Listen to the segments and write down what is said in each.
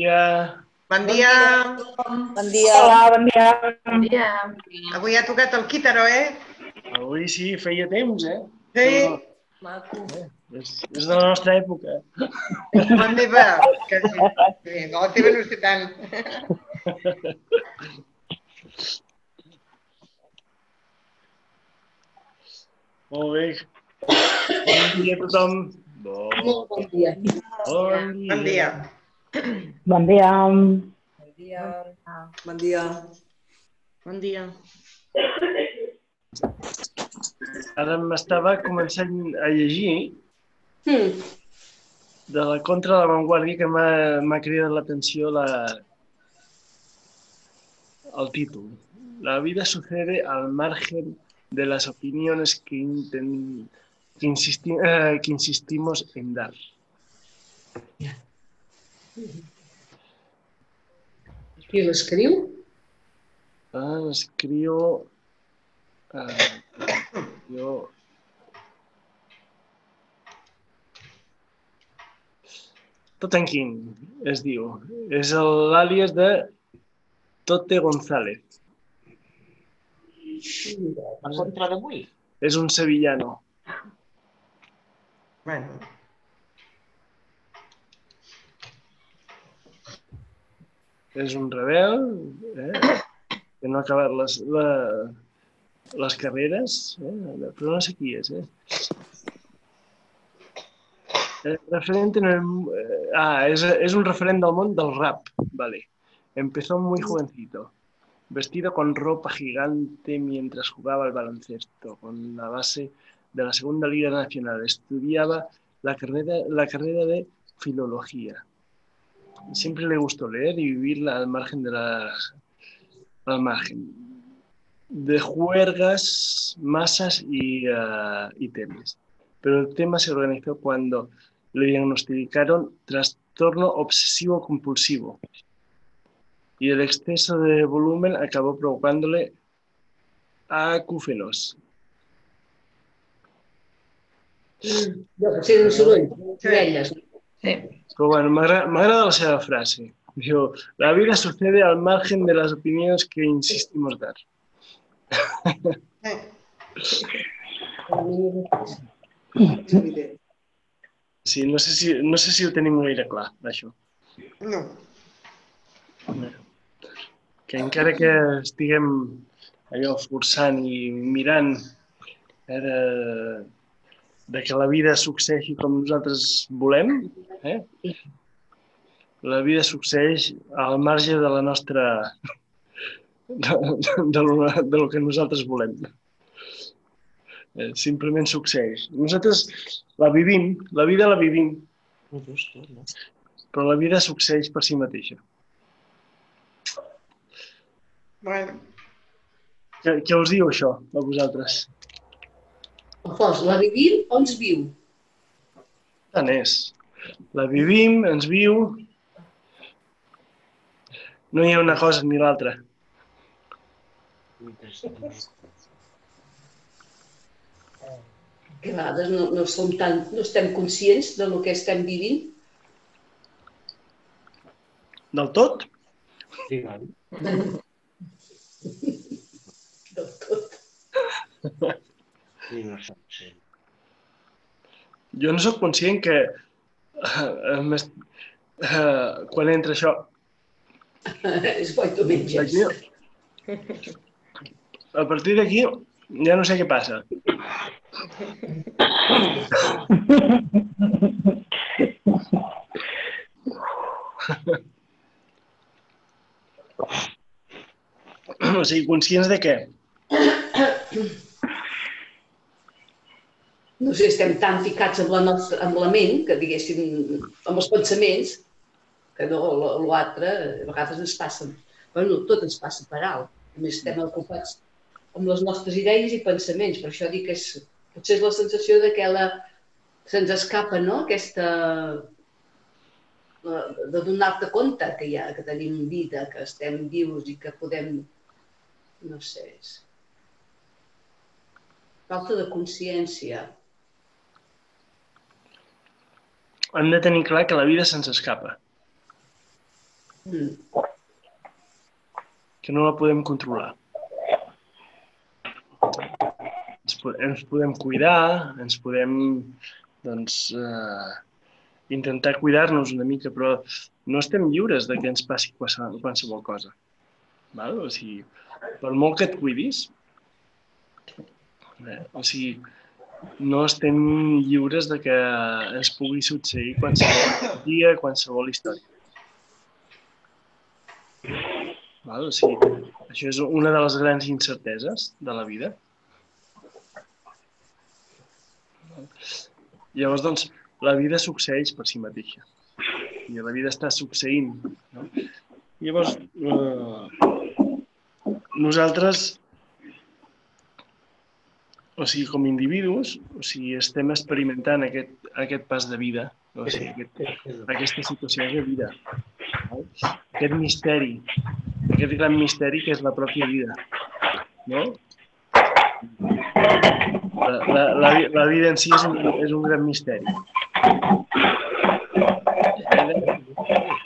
Bon dia. Bon dia. Bon dia. Hola, bon dia. Bon dia. Avui ha tocat el quítaro, eh? Avui sí, feia temps, eh? Sí. Maco. És, és de la nostra època. La meva, que sí. sí. No, la teva no sé tant. Molt bé. Bon dia a tothom. Bon, Molt bon dia. bon dia. Bon dia. Bon dia. Bon dia. Bon dia. Bon dia. Ara m'estava començant a llegir Hmm. de la contra de l'avantguàrdia que m'ha cridat l'atenció la, el títol. La vida sucede al margen de las opiniones que, inten- que, insisti- eh, que insistimos en dar. Qui l'escriu? Ah, escriu... Eh, jo... Totenkin, es diu. És el- l'àlies de Tote González. La contra d'avui. És un sevillano. Bueno, És un rebel eh? que no ha acabat les, la, les eh? però no sé qui és. Eh? Eh, referente en el, eh, ah, un referente del mundo del rap, vale. Empezó muy jovencito, vestido con ropa gigante mientras jugaba al baloncesto, con la base de la Segunda Liga Nacional. Estudiaba la carrera, la carrera de filología. Siempre le gustó leer y vivir al margen de las al margen de juergas, masas y, uh, y temas. Pero el tema se organizó cuando le diagnosticaron trastorno obsesivo compulsivo y el exceso de volumen acabó provocándole acúfenos. Orelles. Sí. Pero bueno, me agra- me agrada la seva frase. Digo, la vida sucede al margen de las opiniones que insistimos dar. Sí, no sé si, no sé si ho tenim gaire clar, això. no. Que encara que estiguem allò forçant i mirant eh, de, de que la vida succeeixi com nosaltres volem, eh? la vida succeeix al marge de la nostra... de, de, lo, de lo que nosaltres volem. Eh, simplement succeeix. Nosaltres la vivim, la vida la vivim, però la vida succeeix per si mateixa. Bueno, Què, què us diu això, a vosaltres? Alfons, la vivim o ens viu? Tant és. La vivim, ens viu... No hi ha una cosa ni l'altra. Que a vegades no, no, som tan, no estem conscients de lo que estem vivint. Del tot? Sí? Del tot. No. Jo no sóc conscient que eh, m'est- eh, quan entra això És bo i tu menges. aquí, a partir d'aquí ja no sé què passa. O sigui, conscients de què? No sé, estem tan ficats amb la, nostra, amb la ment, que diguéssim, amb els pensaments, que no, l'altre a vegades ens passa. Bueno, tot ens passa per alt. A més, estem ocupats amb les nostres idees i pensaments. Per això dic que és, potser és la sensació de que la, se'ns escapa, no?, aquesta de donar-te compte que, ha, que tenim vida, que estem vius i que podem, no sé, és... falta de consciència. Hem de tenir clar que la vida se'ns escapa. Mm. que no la podem controlar. Ens, po- ens podem cuidar, ens podem doncs, eh, intentar cuidar-nos una mica, però no estem lliures de que ens passi qualse- qualsevol cosa. Val? O sigui, per molt que et cuidis, eh, o sigui, no estem lliures de que ens pugui succeir qualsevol dia, qualsevol història. Val? O sigui, això és una de les grans incerteses de la vida. Llavors, doncs, la vida succeeix per si mateixa. I la vida està succeint. No? Llavors, eh, nosaltres, o sigui, com a individus, o sigui, estem experimentant aquest, aquest pas de vida, o sigui, aquest, aquesta situació de vida. No? Aquest misteri, aquest gran misteri que és la pròpia vida. No? La, la, la, la vida en si és un, és un gran misteri.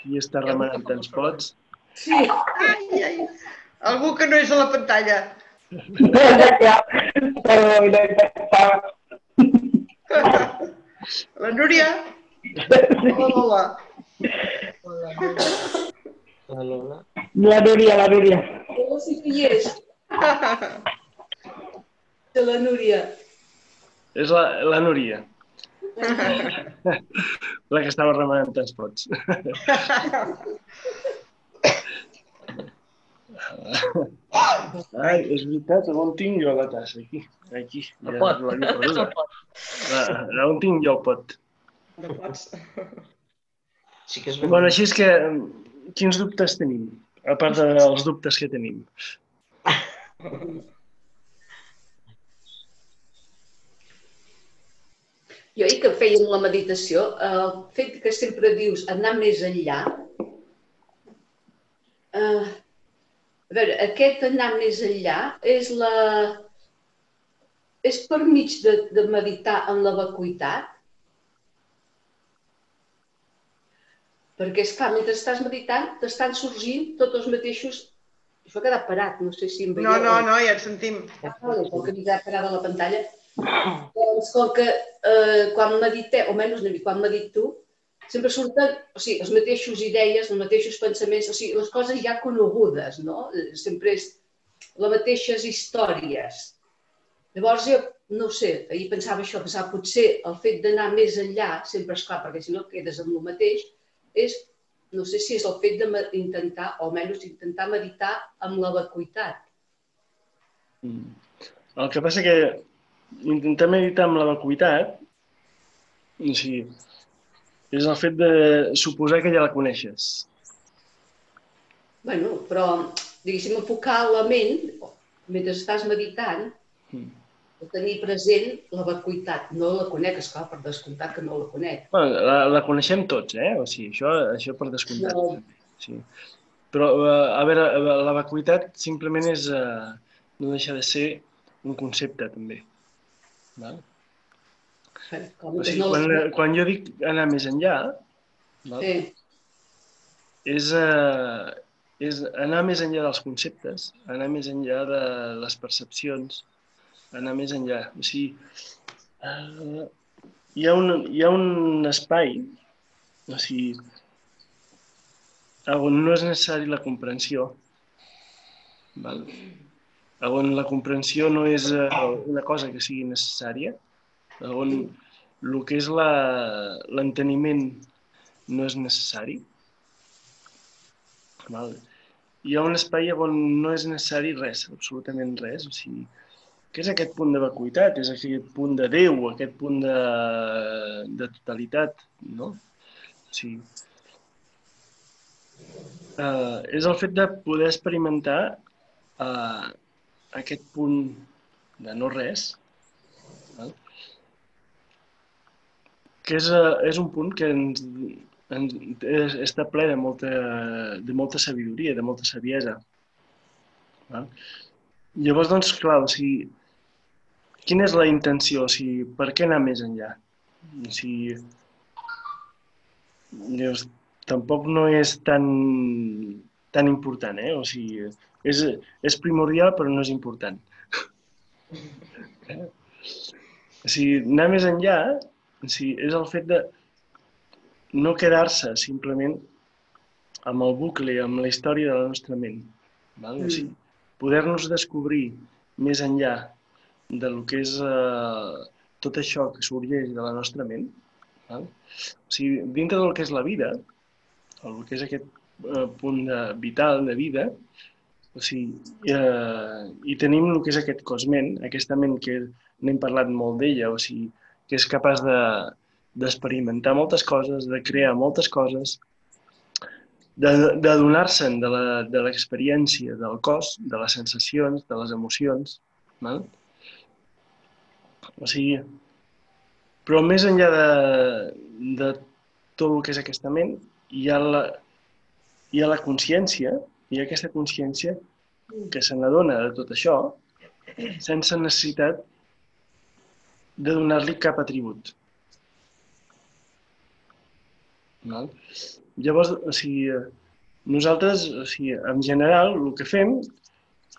Qui està remenant tants pots? Sí, Ai, ai. Algú que no és a la pantalla. No. La Núria. Hola, hola. Hola, Núria. La Lola. La Núria, la Núria. jo sí que hi és, de la Núria. És la, la Núria, la que estava remenant tants pots. Ai, és veritat, on tinc jo la tassa? Aquí, aquí. El Ja pot. perdut. El pot. Ah, On tinc jo el pot? No pots. Sí que és Bueno, veritat. així és que, quins dubtes tenim? A part dels dubtes que tenim. Jo ahir que fèiem la meditació, el fet que sempre dius anar més enllà, eh, a veure, aquest anar més enllà és la... és per mig de, de meditar en la vacuïtat? Perquè, és clar, mentre estàs meditant, t'estan sorgint tots els mateixos... Això ha quedat parat, no sé si em veieu. No, no, no, ja et sentim. Ah, vale, com que m'he quedat parada a la pantalla. Doncs com que eh, quan mediteu, o menys quan medito, sempre surten o sigui, les mateixes idees, els mateixos pensaments, o sigui, les coses ja conegudes, no? Sempre és les mateixes històries. Llavors jo, no ho sé, ahir pensava això, pensava potser el fet d'anar més enllà, sempre és clar, perquè si no quedes amb el mateix, és, no sé si és el fet d'intentar, o almenys intentar meditar amb la vacuïtat. Mm. El que passa que intentar meditar amb la vacuïtat, o sigui, és el fet de suposar que ja la coneixes. bueno, però, diguéssim, enfocar la ment, mentre estàs meditant, Mm. tenir present la vacuïtat. No la conec, esclar, per descomptat que no la conec. Bueno, la, la coneixem tots, eh? O sigui, això, això per descomptat. No. Sí. Però, eh, a veure, eh, la vacuïtat simplement és... Eh, no deixa de ser un concepte, també. Val? Com O sigui, no quan, la... quan jo dic anar més enllà, val? Sí, és, eh, és anar més enllà dels conceptes, anar més enllà de les percepcions, anar més enllà. O sigui, eh, hi, ha un, hi ha un espai, o sigui, on no és necessari la comprensió, val? on la comprensió no és eh, una cosa que sigui necessària, on el que és l'enteniment no és necessari, Val. Hi ha un espai on no és necessari res, absolutament res. O sigui, què és aquest punt de vacuïtat? És aquest punt de Déu, aquest punt de, de totalitat, no? O sigui, uh, és el fet de poder experimentar uh, aquest punt de no res, que és, uh, és un punt que ens, ens, és, està ple de molta, de molta sabidoria, de molta saviesa. Val? Llavors, doncs, clar, o sigui, quina és la intenció? O sigui, per què anar més enllà? O sigui, llavors, tampoc no és tan, tan important, eh? O sigui, és, és primordial però no és important. Eh? O sigui, anar més enllà o sigui, és el fet de no quedar-se simplement amb el bucle, amb la història de la nostra ment. Val? O sigui, poder-nos descobrir més enllà del que és eh, tot això que sorgeix de la nostra ment. Val? O sigui, dintre del que és la vida, el que és aquest eh, punt de, vital de vida, o sigui, eh, i tenim el que és aquest cosment, aquesta ment que n'hem parlat molt d'ella, o sigui, que és capaç de d'experimentar moltes coses, de crear moltes coses, de, de donar-se'n de la- de l'experiència del cos, de les sensacions, de les emocions. Val? O sigui, però més enllà de, de tot el que és aquesta ment, hi ha la, hi ha la consciència, hi ha aquesta consciència que se n'adona de tot això sense necessitat de donar-li cap atribut. Val? Llavors, o sigui, nosaltres, o sigui, en general, el que fem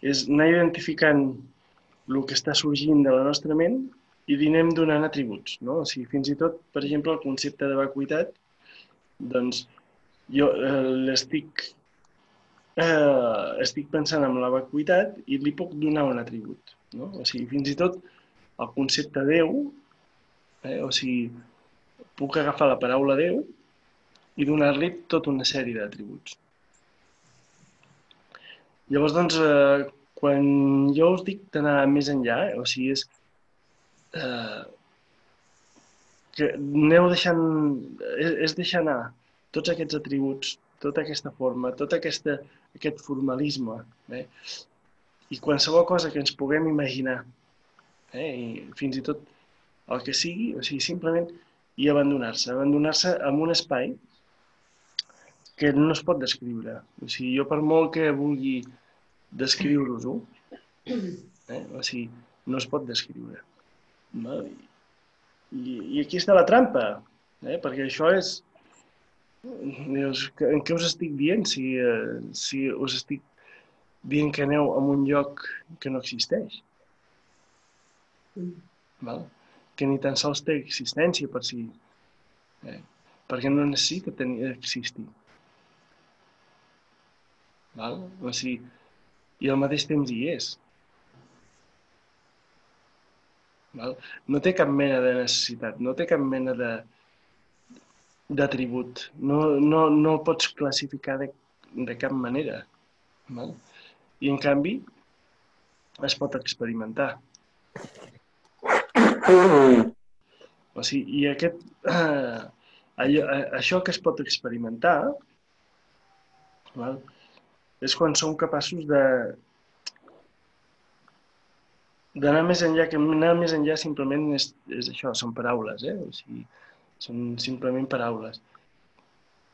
és anar identificant el que està sorgint de la nostra ment i li anem donant atributs. No? O sigui, fins i tot, per exemple, el concepte de vacuïtat, doncs jo eh, l'estic eh, estic pensant en la vacuïtat i li puc donar un atribut. No? O sigui, fins i tot el concepte Déu, eh, o sigui, puc agafar la paraula Déu i donar-li tota una sèrie d'atributs. Llavors, doncs, eh, quan jo us dic d'anar més enllà, eh, o sigui, és eh, que aneu deixant, és, és deixar anar tots aquests atributs, tota aquesta forma, tot aquesta, aquest formalisme, eh? i qualsevol cosa que ens puguem imaginar, eh? i fins i tot el que sigui, o sigui, simplement i abandonar-se, abandonar-se en un espai que no es pot descriure. O sigui, jo per molt que vulgui descriure-us-ho, eh? o sigui, no es pot descriure. No? I, I aquí està la trampa, eh? perquè això és... Dius, en què us estic dient si, eh, si us estic dient que aneu a un lloc que no existeix? Val? Que ni tan sols té existència per si. Eh? Perquè no necessita tenir, existir. Val? O sigui, i al mateix temps hi és. Val? No té cap mena de necessitat, no té cap mena de d'atribut. No, no, no el pots classificar de, de cap manera. Val? I en canvi es pot experimentar. O sigui, i aquest, eh, allò, eh, això que es pot experimentar val? és quan som capaços de d'anar més enllà, que anar més enllà simplement és, és això, són paraules, eh? o sigui, són simplement paraules.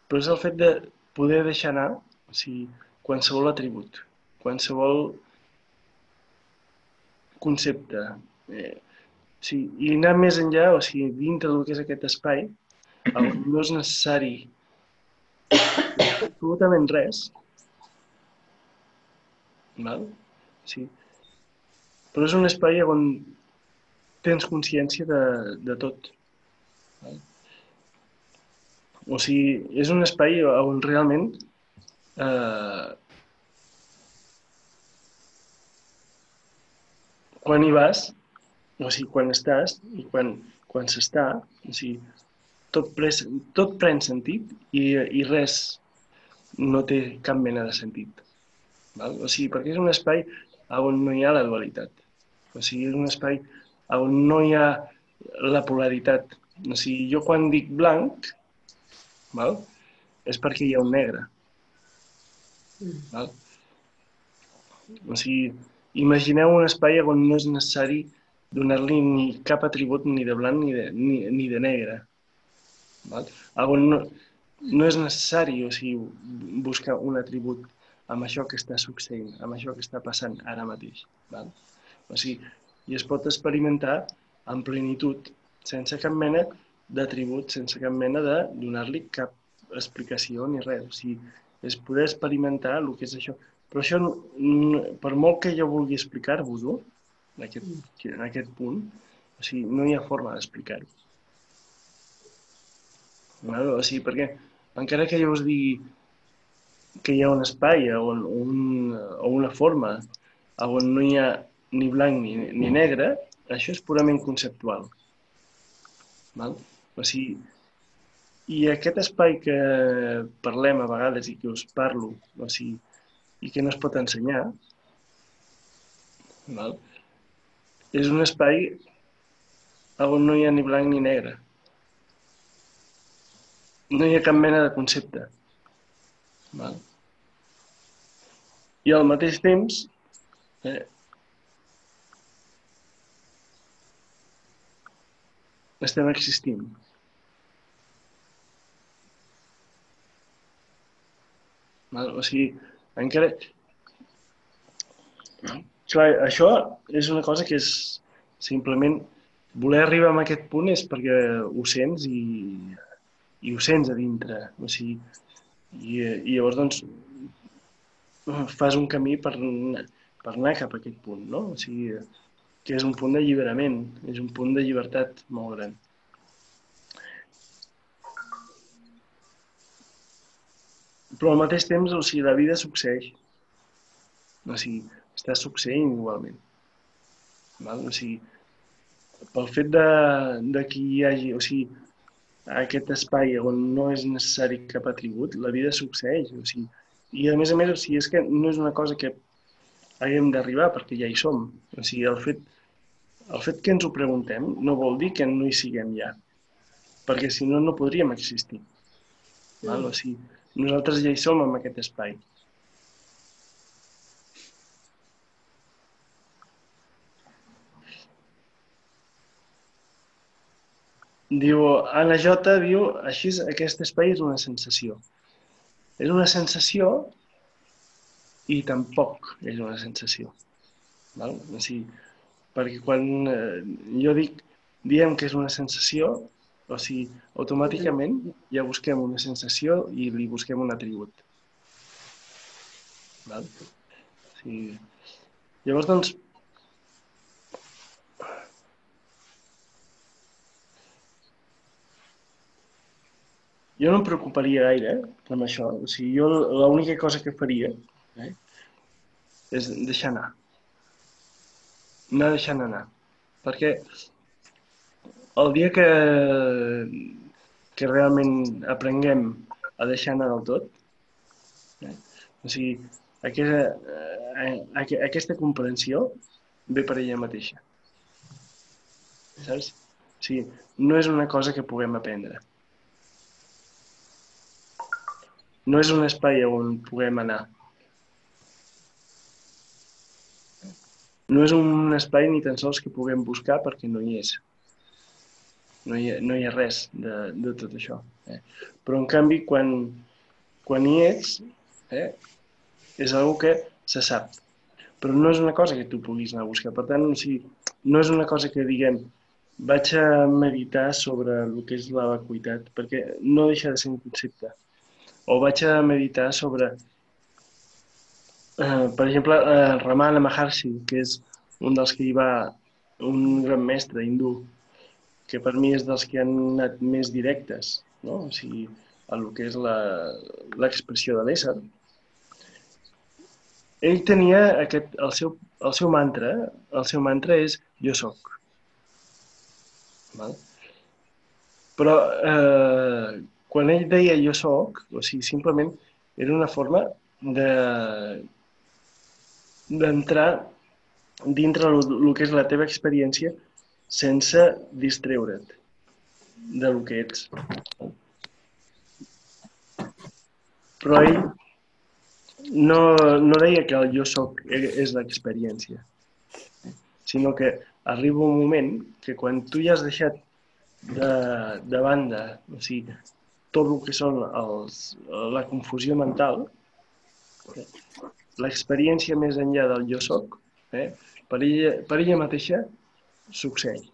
Però és el fet de poder deixar anar o sigui, qualsevol atribut, qualsevol concepte. Eh, sí, I anar més enllà, o sigui, dintre del que és aquest espai, on no és necessari absolutament res, val? Sí. Però és un espai on tens consciència de, de tot. Val? O sigui, és un espai on realment eh, quan hi vas, o sigui, quan estàs i quan, quan s'està, o sigui, tot, pres, tot pren sentit i, i res no té cap mena de sentit. Val? O sigui, perquè és un espai on no hi ha la dualitat. O sigui, és un espai on no hi ha la polaritat. O sigui, jo quan dic blanc, val? és perquè hi ha un negre. Val? O sigui, imagineu un espai on no és necessari donar-li ni cap atribut ni de blanc ni de, ni, ni de negre. Val? No, no és necessari o sigui, buscar un atribut amb això que està succeint, amb això que està passant ara mateix. Val? O sigui, i es pot experimentar en plenitud, sense cap mena d'atribut, sense cap mena de donar-li cap explicació ni res. O sigui, és poder experimentar el que és això. Però això, per molt que jo vulgui explicar-vos-ho, en, aquest, en aquest punt, o sigui, no hi ha forma d'explicar-ho. Val? O sigui, perquè encara que jo us digui que hi ha un espai o, un, o una forma on no hi ha ni blanc ni, ni negre, això és purament conceptual. Val? O sigui, i aquest espai que parlem a vegades i que us parlo, o sigui, i que no es pot ensenyar, val? És un espai on no hi ha ni blanc ni negre. No hi ha cap mena de concepte. Val? I al mateix temps, eh, estem existint. Val? O sigui, encara... Clar, això és una cosa que és simplement voler arribar a aquest punt és perquè ho sents i, i ho sents a dintre. O sigui, i, i llavors doncs fas un camí per, per anar cap a aquest punt, no? O sigui, que és un punt d'alliberament, és un punt de llibertat molt gran. Però al mateix temps, o sigui, la vida succeeix. O sigui, està succeint igualment. Val? O sigui, pel fet de, de que hi hagi, o sigui, aquest espai on no és necessari cap atribut, la vida succeeix. O sigui, I a més a més, o sigui, és que no és una cosa que haguem d'arribar perquè ja hi som. O sigui, el fet, el fet que ens ho preguntem no vol dir que no hi siguem ja, perquè si no, no podríem existir. Val? O sigui, nosaltres ja hi som en aquest espai. Diu, Anna J diu, així aquest espai és una sensació. És una sensació i tampoc és una sensació. Val? O sigui, perquè quan eh, jo dic, diem que és una sensació, o sigui, automàticament ja busquem una sensació i li busquem un atribut. Val? O sigui, llavors, doncs, jo no em preocuparia gaire eh, amb això. O sigui, jo l'única cosa que faria eh, és deixar anar. Anar deixant anar. Perquè el dia que, que realment aprenguem a deixar anar del tot, eh, o sigui, aquesta, eh, aqu- aquesta comprensió ve per ella mateixa. Saps? O sigui, no és una cosa que puguem aprendre. No és un espai on puguem anar. No és un espai ni tan sols que puguem buscar perquè no hi és. No hi ha, no hi ha res de, de tot això. Eh? Però, en canvi, quan, quan hi ets, eh, és una que se sap. Però no és una cosa que tu puguis anar a buscar. Per tant, o sigui, no és una cosa que diguem vaig a meditar sobre el que és la vacuïtat, perquè no deixa de ser un concepte. O vaig a meditar sobre Eh, per exemple, eh, Ramana Maharshi, que és un dels que hi va, un gran mestre hindú, que per mi és dels que han anat més directes, no? o sigui, a el que és l'expressió de l'ésser. Ell tenia aquest, el, seu, el seu mantra, el seu mantra és jo soc. Val? Però eh, quan ell deia jo soc, o sigui, simplement era una forma de d'entrar dintre el, que és la teva experiència sense distreure't de lo que ets. Però ell no, no deia que el jo soc és l'experiència, sinó que arriba un moment que quan tu ja has deixat de, de banda, o sigui, tot el que són els, la confusió mental, l'experiència més enllà del jo soc, eh, per, ella, per ella mateixa succeeix.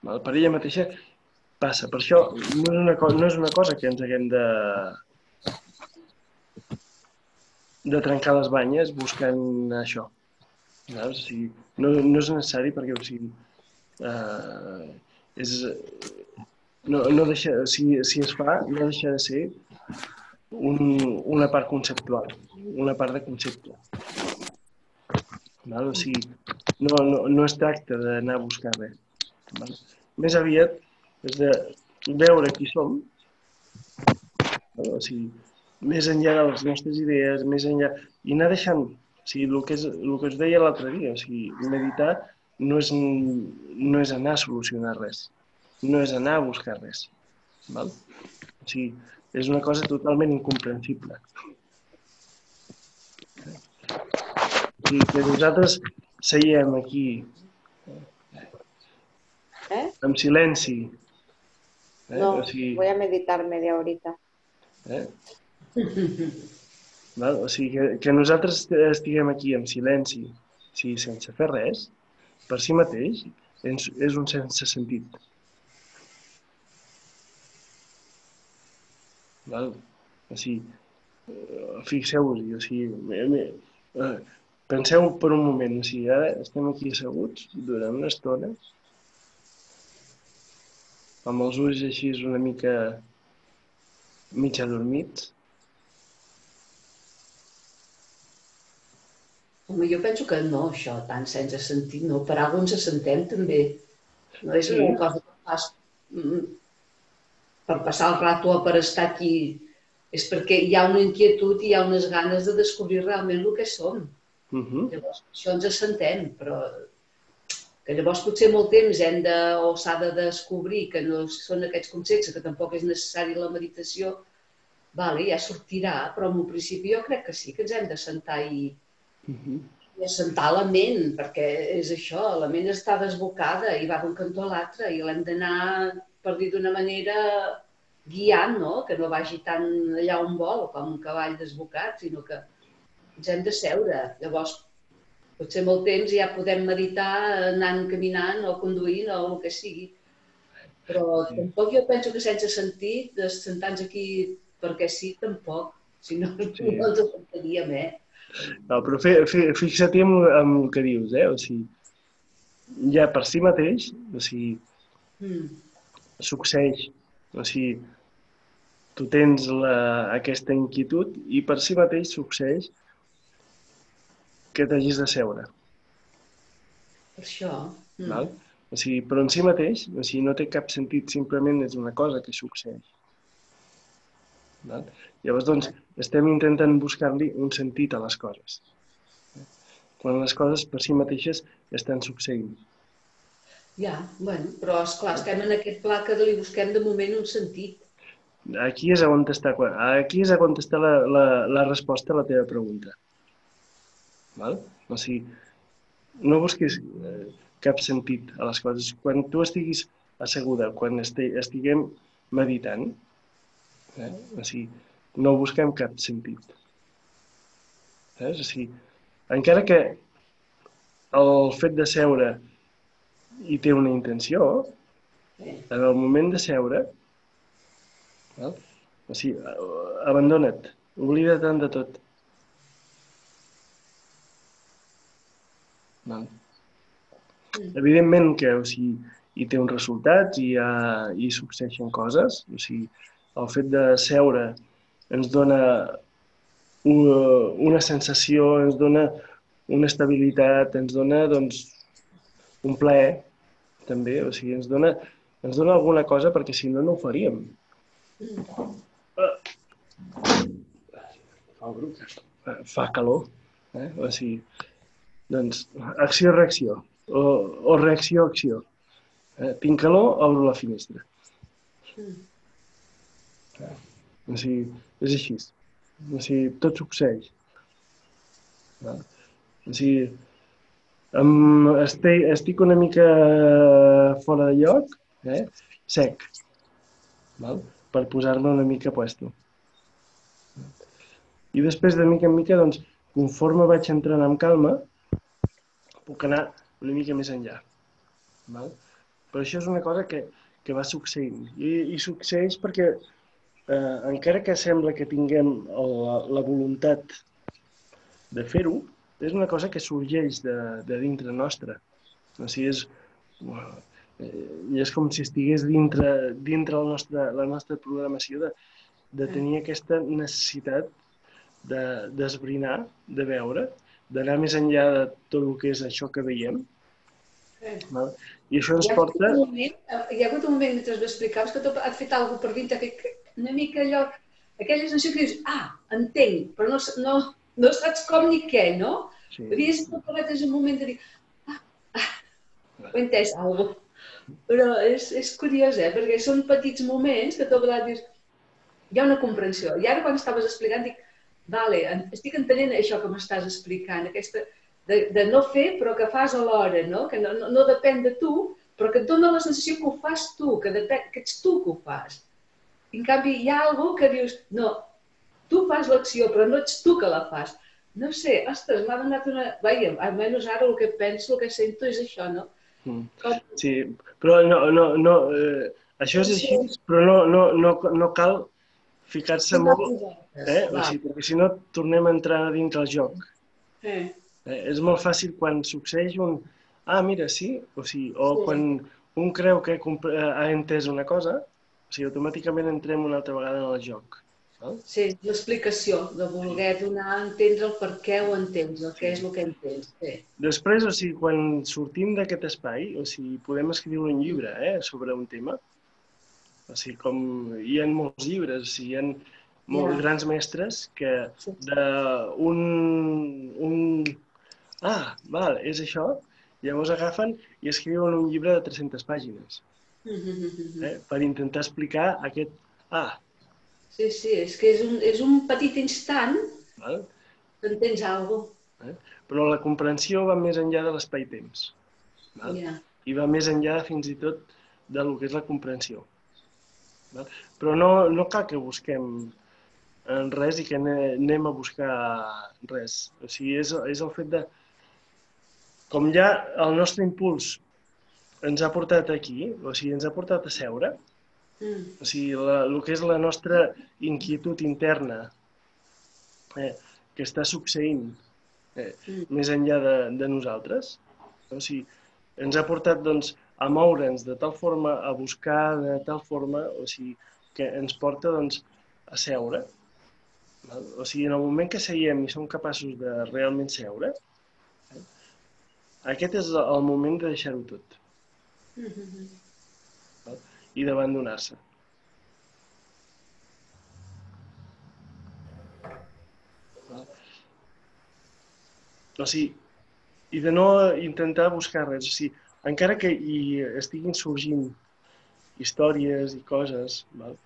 Per ella mateixa passa. Per això no és una, co no és una cosa que ens haguem de de trencar les banyes buscant això. Saps? O sigui, no, no és necessari perquè o sigui, eh, és, no, no deixa, si, si es fa, no deixa de ser un, una part conceptual, una part de concepte. Val? O sigui, no, no, no es tracta d'anar a buscar res. Val? Més aviat és de veure qui som, val? o sigui, més enllà de les nostres idees, més enllà... I anar deixant, o sigui, el que, és, el que us deia l'altre dia, o sigui, meditar no és, no és anar a solucionar res, no és anar a buscar res. Val? O sigui, és una cosa totalment incomprensible. O sigui, que nosaltres seiem aquí ¿Eh? en silenci. Eh? No, o sigui, voy a meditar media horita. Eh? Val? O sigui, que, que nosaltres estiguem aquí en silenci, o sigui, sense fer res, per si mateix, és, un sense sentit. Val? O sigui, eh, fixeu-vos-hi, o sigui, eh, penseu per un moment, o sigui, ara estem aquí asseguts durant una estona, amb els ulls així una mica mig adormits, Home, jo penso que no, això, tant sense sentit, no. Per alguna ens sentem també. No és Sí. una cosa que fas mm, per passar el rato o per estar aquí. És perquè hi ha una inquietud i hi ha unes ganes de descobrir realment el que som. Uh -huh. Llavors, això ens assentem, però que llavors potser molt temps hem de, o s'ha de descobrir que no són aquests conceptes, que tampoc és necessari la meditació, vale, ja sortirà, però en un principi jo crec que sí, que ens hem de sentar i, Uh -huh. i assentar la ment, perquè és això, la ment està desbocada i va d'un cantó a l'altre i l'hem d'anar, per dir d'una manera, guiant, no? Que no vagi tan allà on vol, com un cavall desbocat, sinó que ens hem de seure. Llavors, potser molt temps ja podem meditar anant caminant o conduint o el que sigui. Però Sí. tampoc jo penso que sense sentit, de sentar-nos aquí perquè sí, tampoc. Si no, Sí. no ens sentaríem, eh? No, però fi, fi, fixa't en, en el que dius, eh? O sigui, ja per si mateix, o sigui, Mm. succeeix. O sigui, tu tens la, aquesta inquietud i per si mateix succeeix que t'hagis de seure. Per això. Mm. Val? O sigui, però en si mateix, o sigui, no té cap sentit, simplement és una cosa que succeeix. Val? Llavors, doncs, estem intentant buscar-li un sentit a les coses. Quan les coses per si mateixes estan succeint. Ja, bueno, però esclar, estem en aquest pla que li busquem de moment un sentit. Aquí és on està, aquí és on està la, la, la resposta a la teva pregunta. Val? O sigui, no busquis eh, cap sentit a les coses. Quan tu estiguis asseguda, quan esti, estiguem meditant, eh? o sigui, no busquem cap sentit. Saps? O sigui, encara que el fet de seure hi té una intenció, Eh? en el moment de seure, val? o sigui, eh, abandona't, oblida't de tot. Val? Evidentment que o sigui, hi té uns resultats i hi, ha, hi succeeixen coses. O sigui, el fet de seure ens dona una, una sensació, ens dona una estabilitat, ens dona doncs, un plaer, també. O sigui, ens dona, ens dona alguna cosa perquè si no, no ho faríem. Fa bruc. Fa calor. Eh? O sigui, doncs, acció-reacció. O, o reacció-acció. Eh? Tinc calor, obro la finestra. Mm. O sigui, és així. O sigui, tot succeeix. O sigui, em, estic, estic una mica fora de lloc, eh? sec, val? per posar-me una mica puesto. I després, de mica en mica, doncs, conforme vaig entrant amb calma, puc anar una mica més enllà. Val? Però això és una cosa que, que va succeint. I, i succeeix perquè eh, encara que sembla que tinguem la, la voluntat de fer-ho, és una cosa que sorgeix de, de dintre nostra. O sigui, és, eh, és com si estigués dintre, dintre el nostre, la nostra programació de, de tenir aquesta necessitat de d'esbrinar, de veure, d'anar més enllà de tot el que és això que veiem. Sí. Val? I això ens Hi ha, hagut porta... un moment, eh, hi ha hagut un moment mentre m'explicaves que tu has fet alguna cosa per dintre, que una mica allò, aquella sensació que dius, ah, entenc, però no, no, no saps com ni què, no? Sí. Havies parlat és un moment de dir, ah, ah, ho he entès, alguna Però és, és curiós, eh? Perquè són petits moments que tot vegades dius, hi ha una comprensió. I ara quan estaves explicant dic, vale, estic entenent això que m'estàs explicant, aquesta de, de no fer però que fas alhora, no? Que no, no, no depèn de tu, però que et dona la sensació que ho fas tu, que, depèn, que ets tu que ho fas. I en canvi hi ha algú que dius, no, tu fas l'acció però no ets tu que la fas. No sé, ostres, m'ha donat una... Vaja, almenys ara el que penso, el que sento és això, no? Mm. Com... Sí, però no, no, no, eh, això és així, però no, no, no, no cal ficar-se molt, eh? O Va. sigui, perquè si no tornem a entrar dintre el joc. Eh. Eh? És molt fàcil quan succeeix un... Ah, mira, sí, o, sigui, o Sí. quan un creu que ha entès una cosa, o sigui, automàticament entrem una altra vegada en el joc. Val? Sí, l'explicació, de voler donar a entendre el per què ho entens, el què és el que entens. Sí. Després, o sigui, quan sortim d'aquest espai, o sigui, podem escriure un llibre eh, sobre un tema. O sigui, com hi ha molts llibres, o sigui, hi ha molts Ja. grans mestres que Sí. d'un... Un... Ah, val, és això. Llavors agafen i escriuen un llibre de 300 pàgines. Eh, per intentar explicar aquest... Ah, Sí, sí, és que és un, és un petit instant val? que entens alguna cosa. però la comprensió va més enllà de l'espai-temps. Val? Ja. i va més enllà fins i tot del que és la comprensió. Val? Però no, no cal que busquem en res i que ane- anem a buscar res. O sigui, és, és el fet de... Com ja el nostre impuls ens ha portat aquí, o sigui, ens ha portat a seure, Mm. o sigui, la, el que és la nostra inquietud interna eh, que està succeint eh, Mm. més enllà de, de nosaltres. O sigui, ens ha portat doncs, a moure'ns de tal forma, a buscar de tal forma, o sigui, que ens porta doncs, a seure. O sigui, en el moment que seiem i som capaços de realment seure, eh, aquest és el moment de deixar-ho tot Mhm. i d'abandonar-se. O sigui, i de no intentar buscar res. O sigui, encara que hi estiguin sorgint històries i coses, val?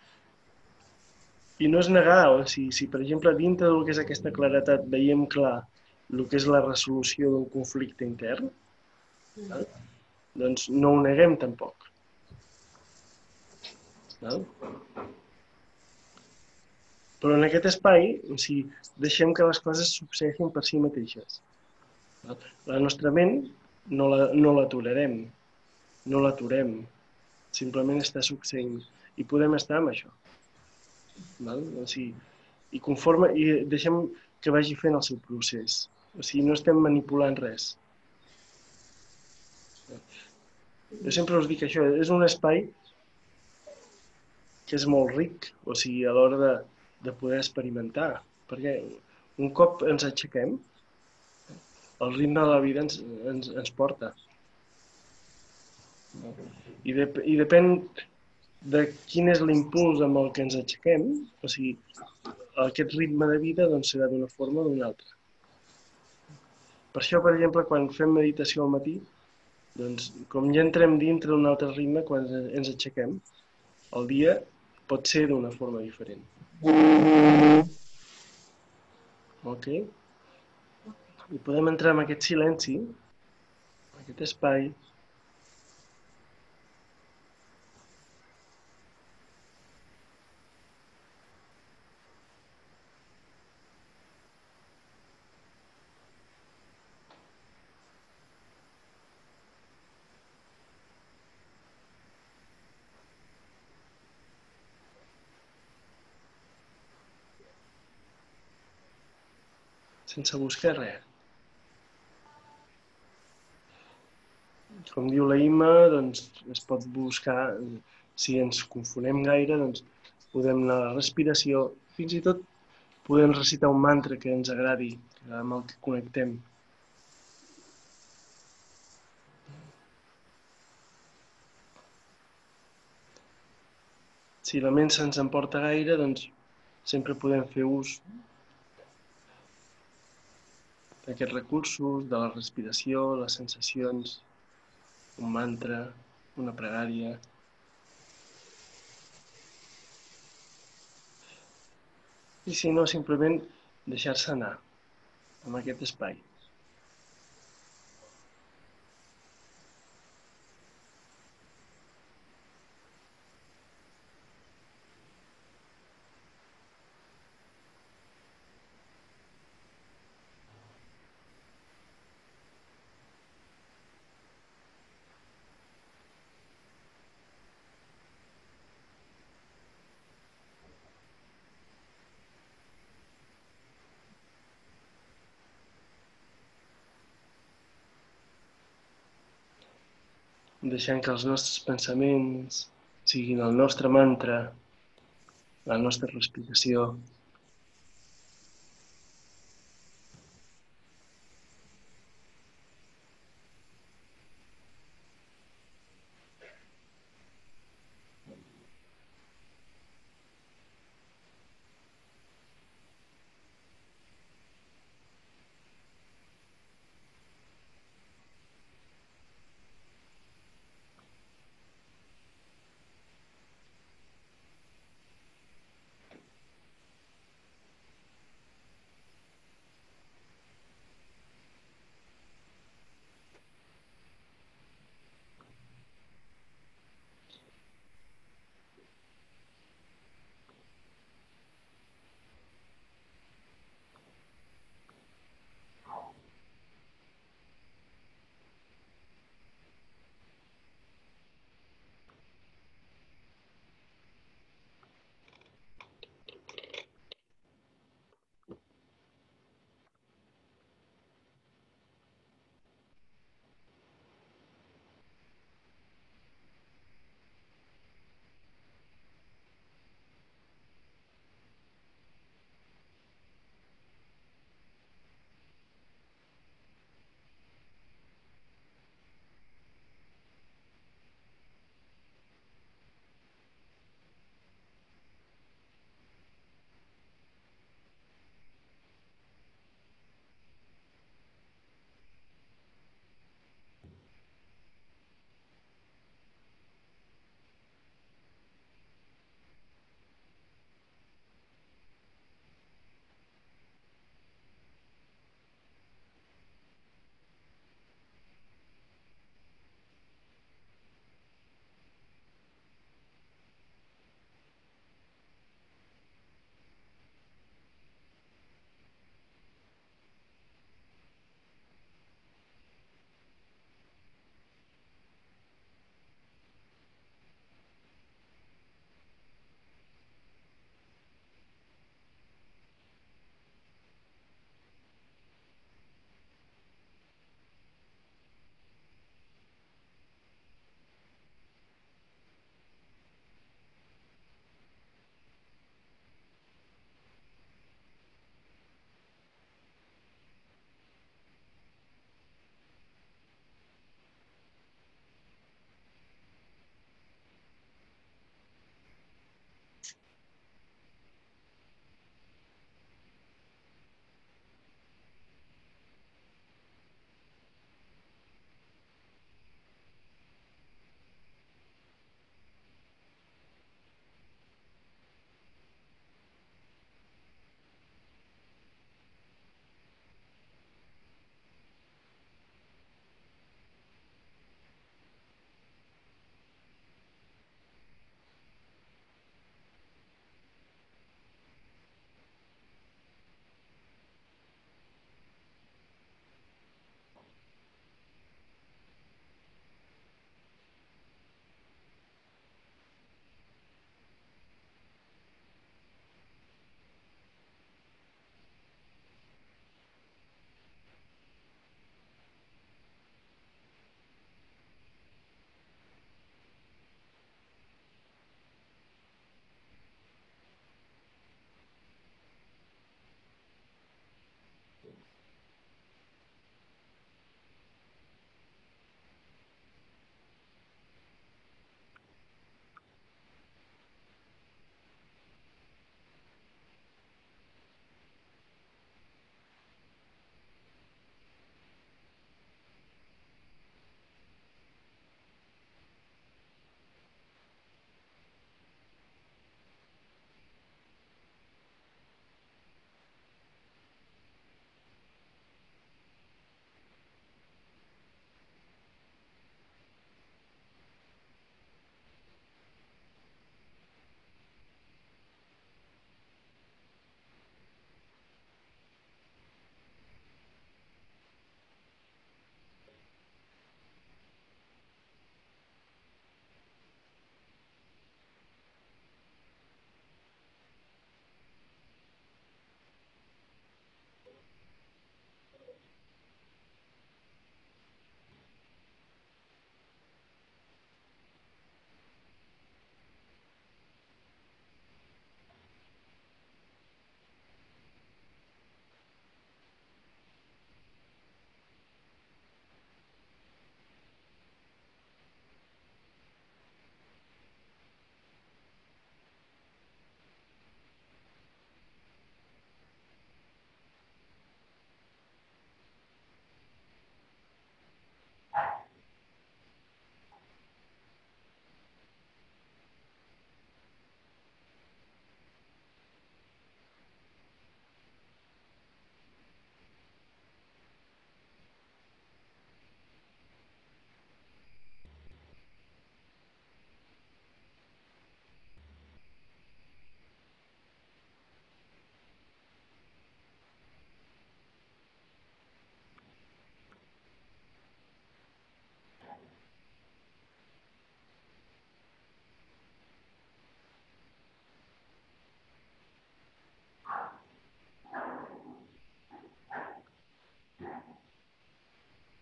i no és negar, o sigui, si per exemple dintre del que és aquesta claretat veiem clar el que és la resolució d'un conflicte intern, val? Doncs no ho neguem tampoc. Val? Però en aquest espai, o sigui, deixem que les coses succeeixin per si mateixes. Val? La nostra ment no la, no l'aturarem, no l'aturem, simplement està succeint i podem estar amb això. Val? O sigui, i conforme, i deixem que vagi fent el seu procés. O sigui, no estem manipulant res. Jo sempre us dic això, és un espai que és molt ric, o sigui, a l'hora de, de poder experimentar, perquè un cop ens aixequem, el ritme de la vida ens, ens, ens porta. I, de, I depèn de quin és l'impuls amb el que ens aixequem, o sigui, aquest ritme de vida doncs, serà d'una forma o d'una altra. Per això, per exemple, quan fem meditació al matí, doncs, com ja entrem dintre d'un altre ritme, quan ens aixequem, el dia pot ser d'una forma diferent. Ok? I podem entrar en aquest silenci, en aquest espai, sense buscar res. Com diu la Ima, doncs es pot buscar, si ens confonem gaire, doncs podem anar a la respiració, fins i tot podem recitar un mantra que ens agradi, amb el que connectem. Si la ment se'ns emporta gaire, doncs sempre podem fer ús d'aquests recursos, de la respiració, les sensacions, un mantra, una pregària. I si no, simplement deixar-se anar en aquest espai. Deixant que els nostres pensaments siguin el nostre mantra, la nostra respiració.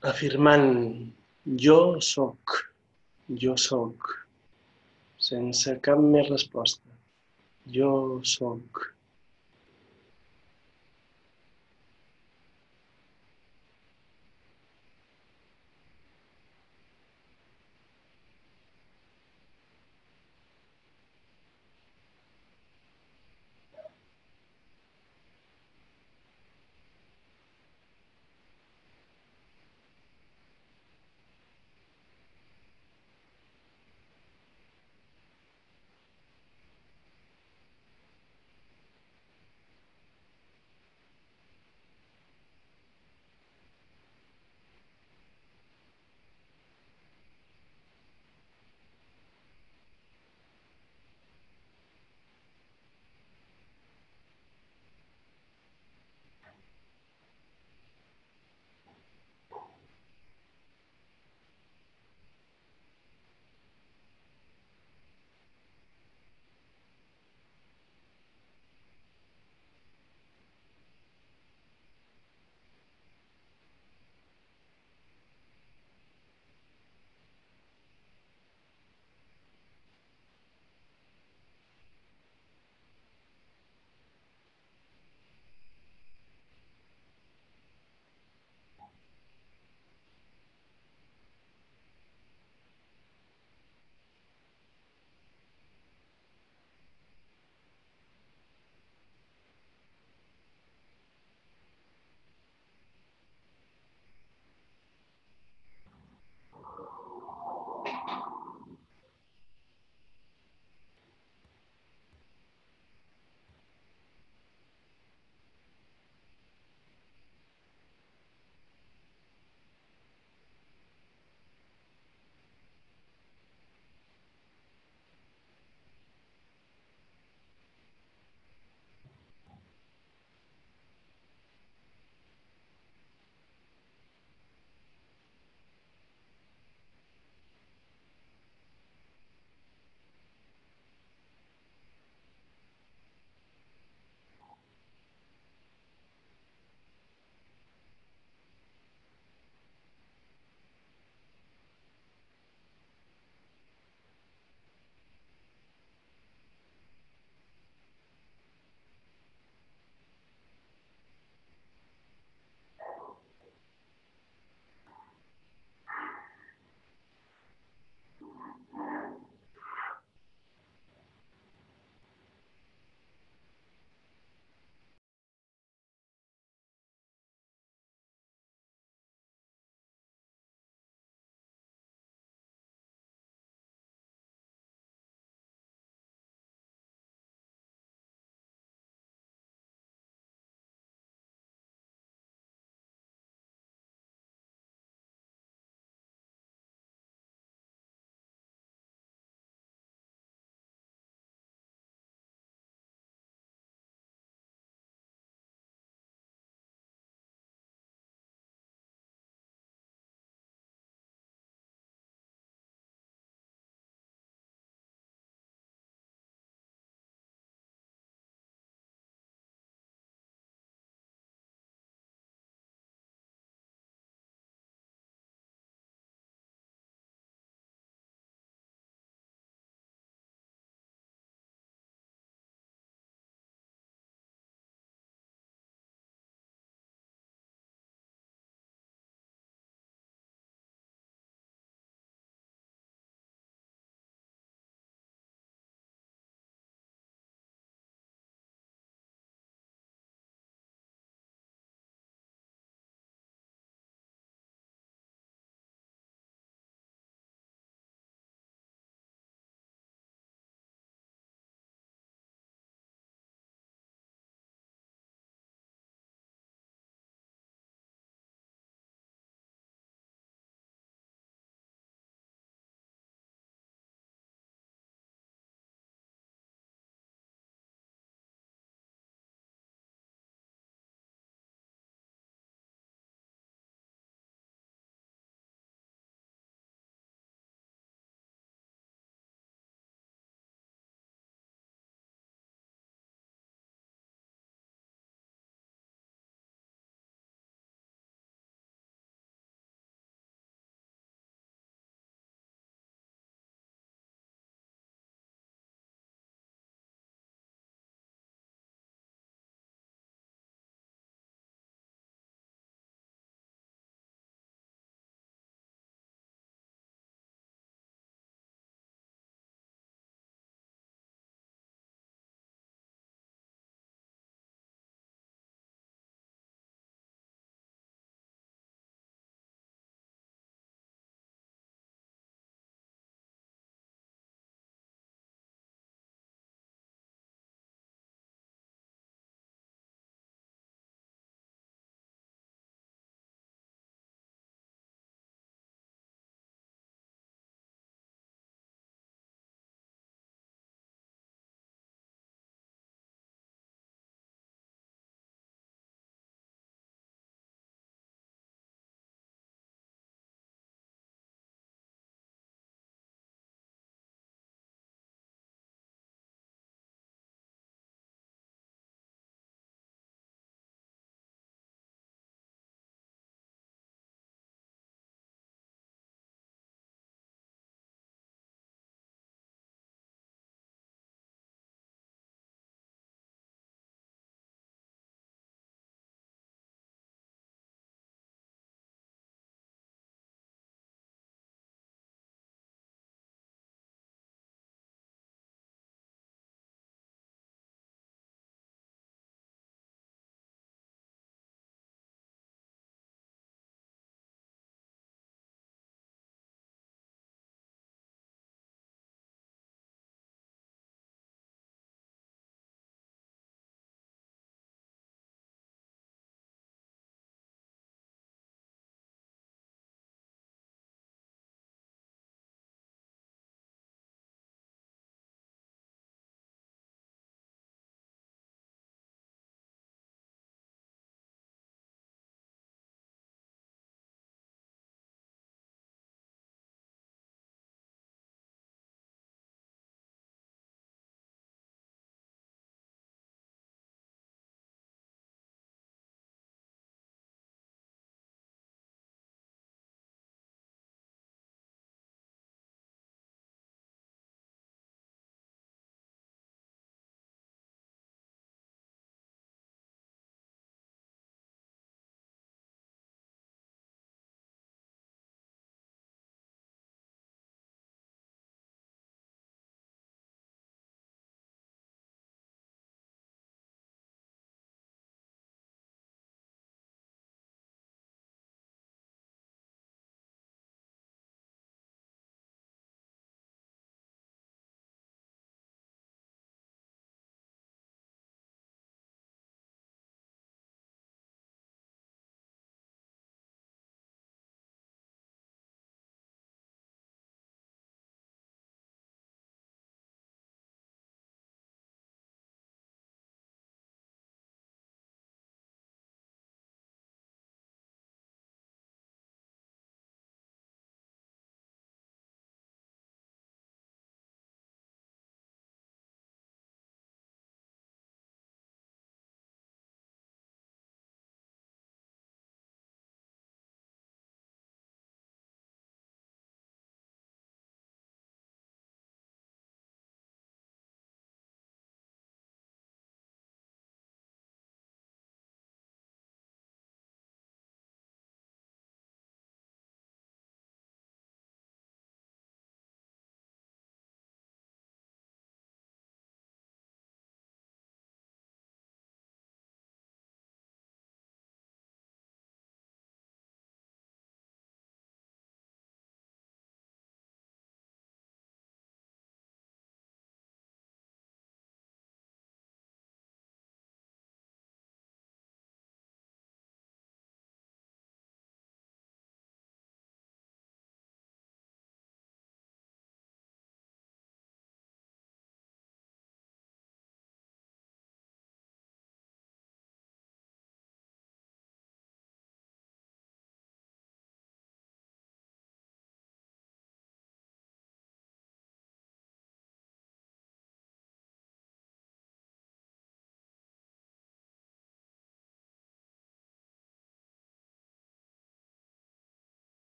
Afirmant jo sóc, jo sóc, sense cap més resposta. Jo sóc.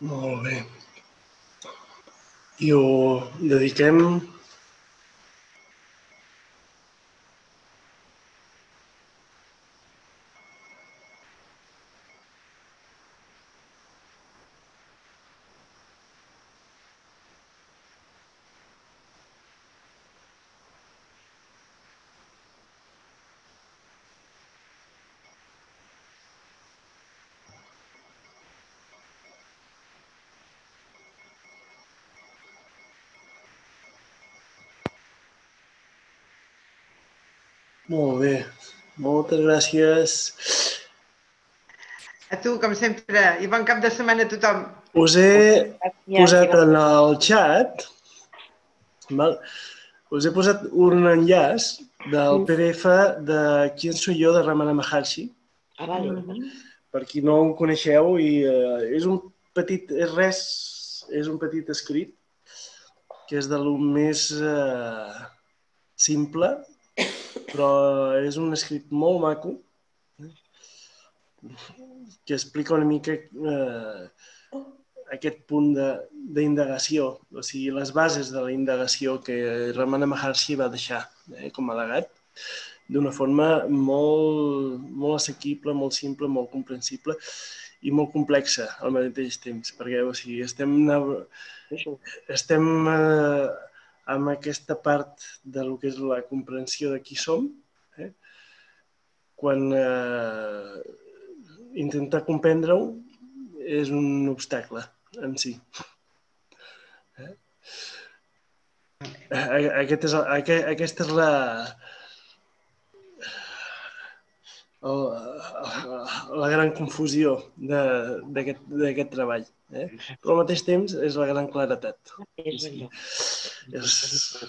Molt bé. I ho dediquem Molt bé. Moltes gràcies. A tu, com sempre, i bon cap de setmana a tothom. Us he posat en el xat, val? us he posat un enllaç del PDF de Quién soy yo de Ramana Maharshi, Ah, vale. per qui no ho coneixeu, i eh, és un petit, és res, és un petit escrit que és de lo més eh, simple, però és un escrit molt maco, eh, que explica una mica eh, aquest punt de- d'indagació, o sigui, les bases de la indagació que Ramana Maharshi va deixar eh, com a legat, d'una forma molt, molt assequible, molt simple, molt comprensible i molt complexa al mateix temps, perquè o sigui, estem, estem eh, amb aquesta part de lo que és la comprensió de qui som, eh? quan eh, intentar comprendre-ho és un obstacle en si. Eh? A- Aquest és, el- aque- aquesta és la, el- la gran confusió de- d'aquest d'aquest treball. Eh? Però al mateix temps és la gran claretat. És. És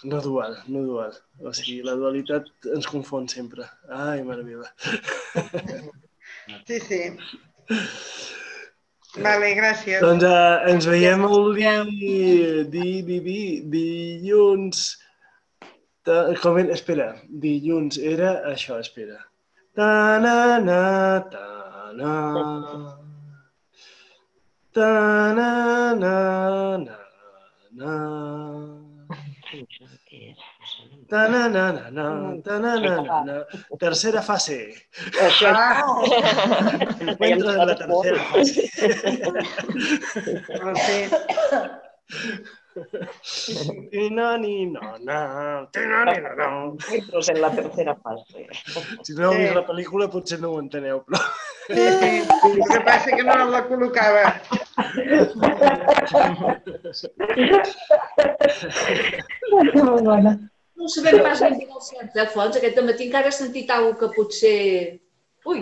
no dual, no dual. O sigui, la dualitat ens confon sempre. Ai, mare meva. Sí, sí. Vale, gràcies. Doncs uh, ens veiem el di, di, di, di, dilluns. Ta, com era? Espera, dilluns era això, espera. Ta na na ta na. Ta na na na na. Ta na na na na, ta na na na na. Tercera fase. Això Encuentro de la tercera fase. No no, no, no. No, no, no. Entros en la tercera fase. Si no heu vist la pel·lícula potser no ho enteneu, però... Sí, sí. El que passa que no la col·locava. Molt bona. No sabem pas ben bé el cert, eh, Fons? Aquest matí encara he sentit alguna que potser... Ui,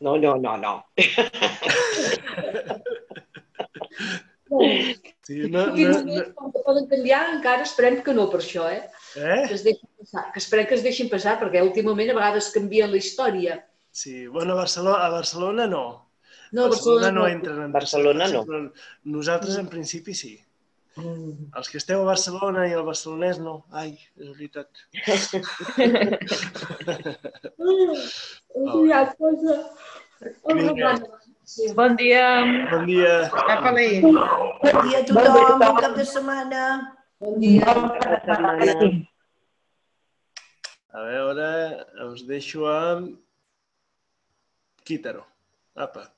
No, no, no, no. Sí, no, no, no, com que poden canviar, encara esperem que no per això, eh? eh? Que, es deixin passar, que esperem que es deixin passar, perquè últimament a vegades canvien la història. Sí, bueno, a Barcelona, a Barcelona no. No, a Barcelona no no. entren en Barcelona no. Però nosaltres en principi sí. Els que esteu a Barcelona i el barcelonès no. Ai, és veritat. Ui, ja, cosa. Vinga. Sí. Bon dia. Bon dia. Apa-li. Bon dia a tothom, bon cap de setmana. Bon dia. A veure, us deixo amb Quítaro. Apa.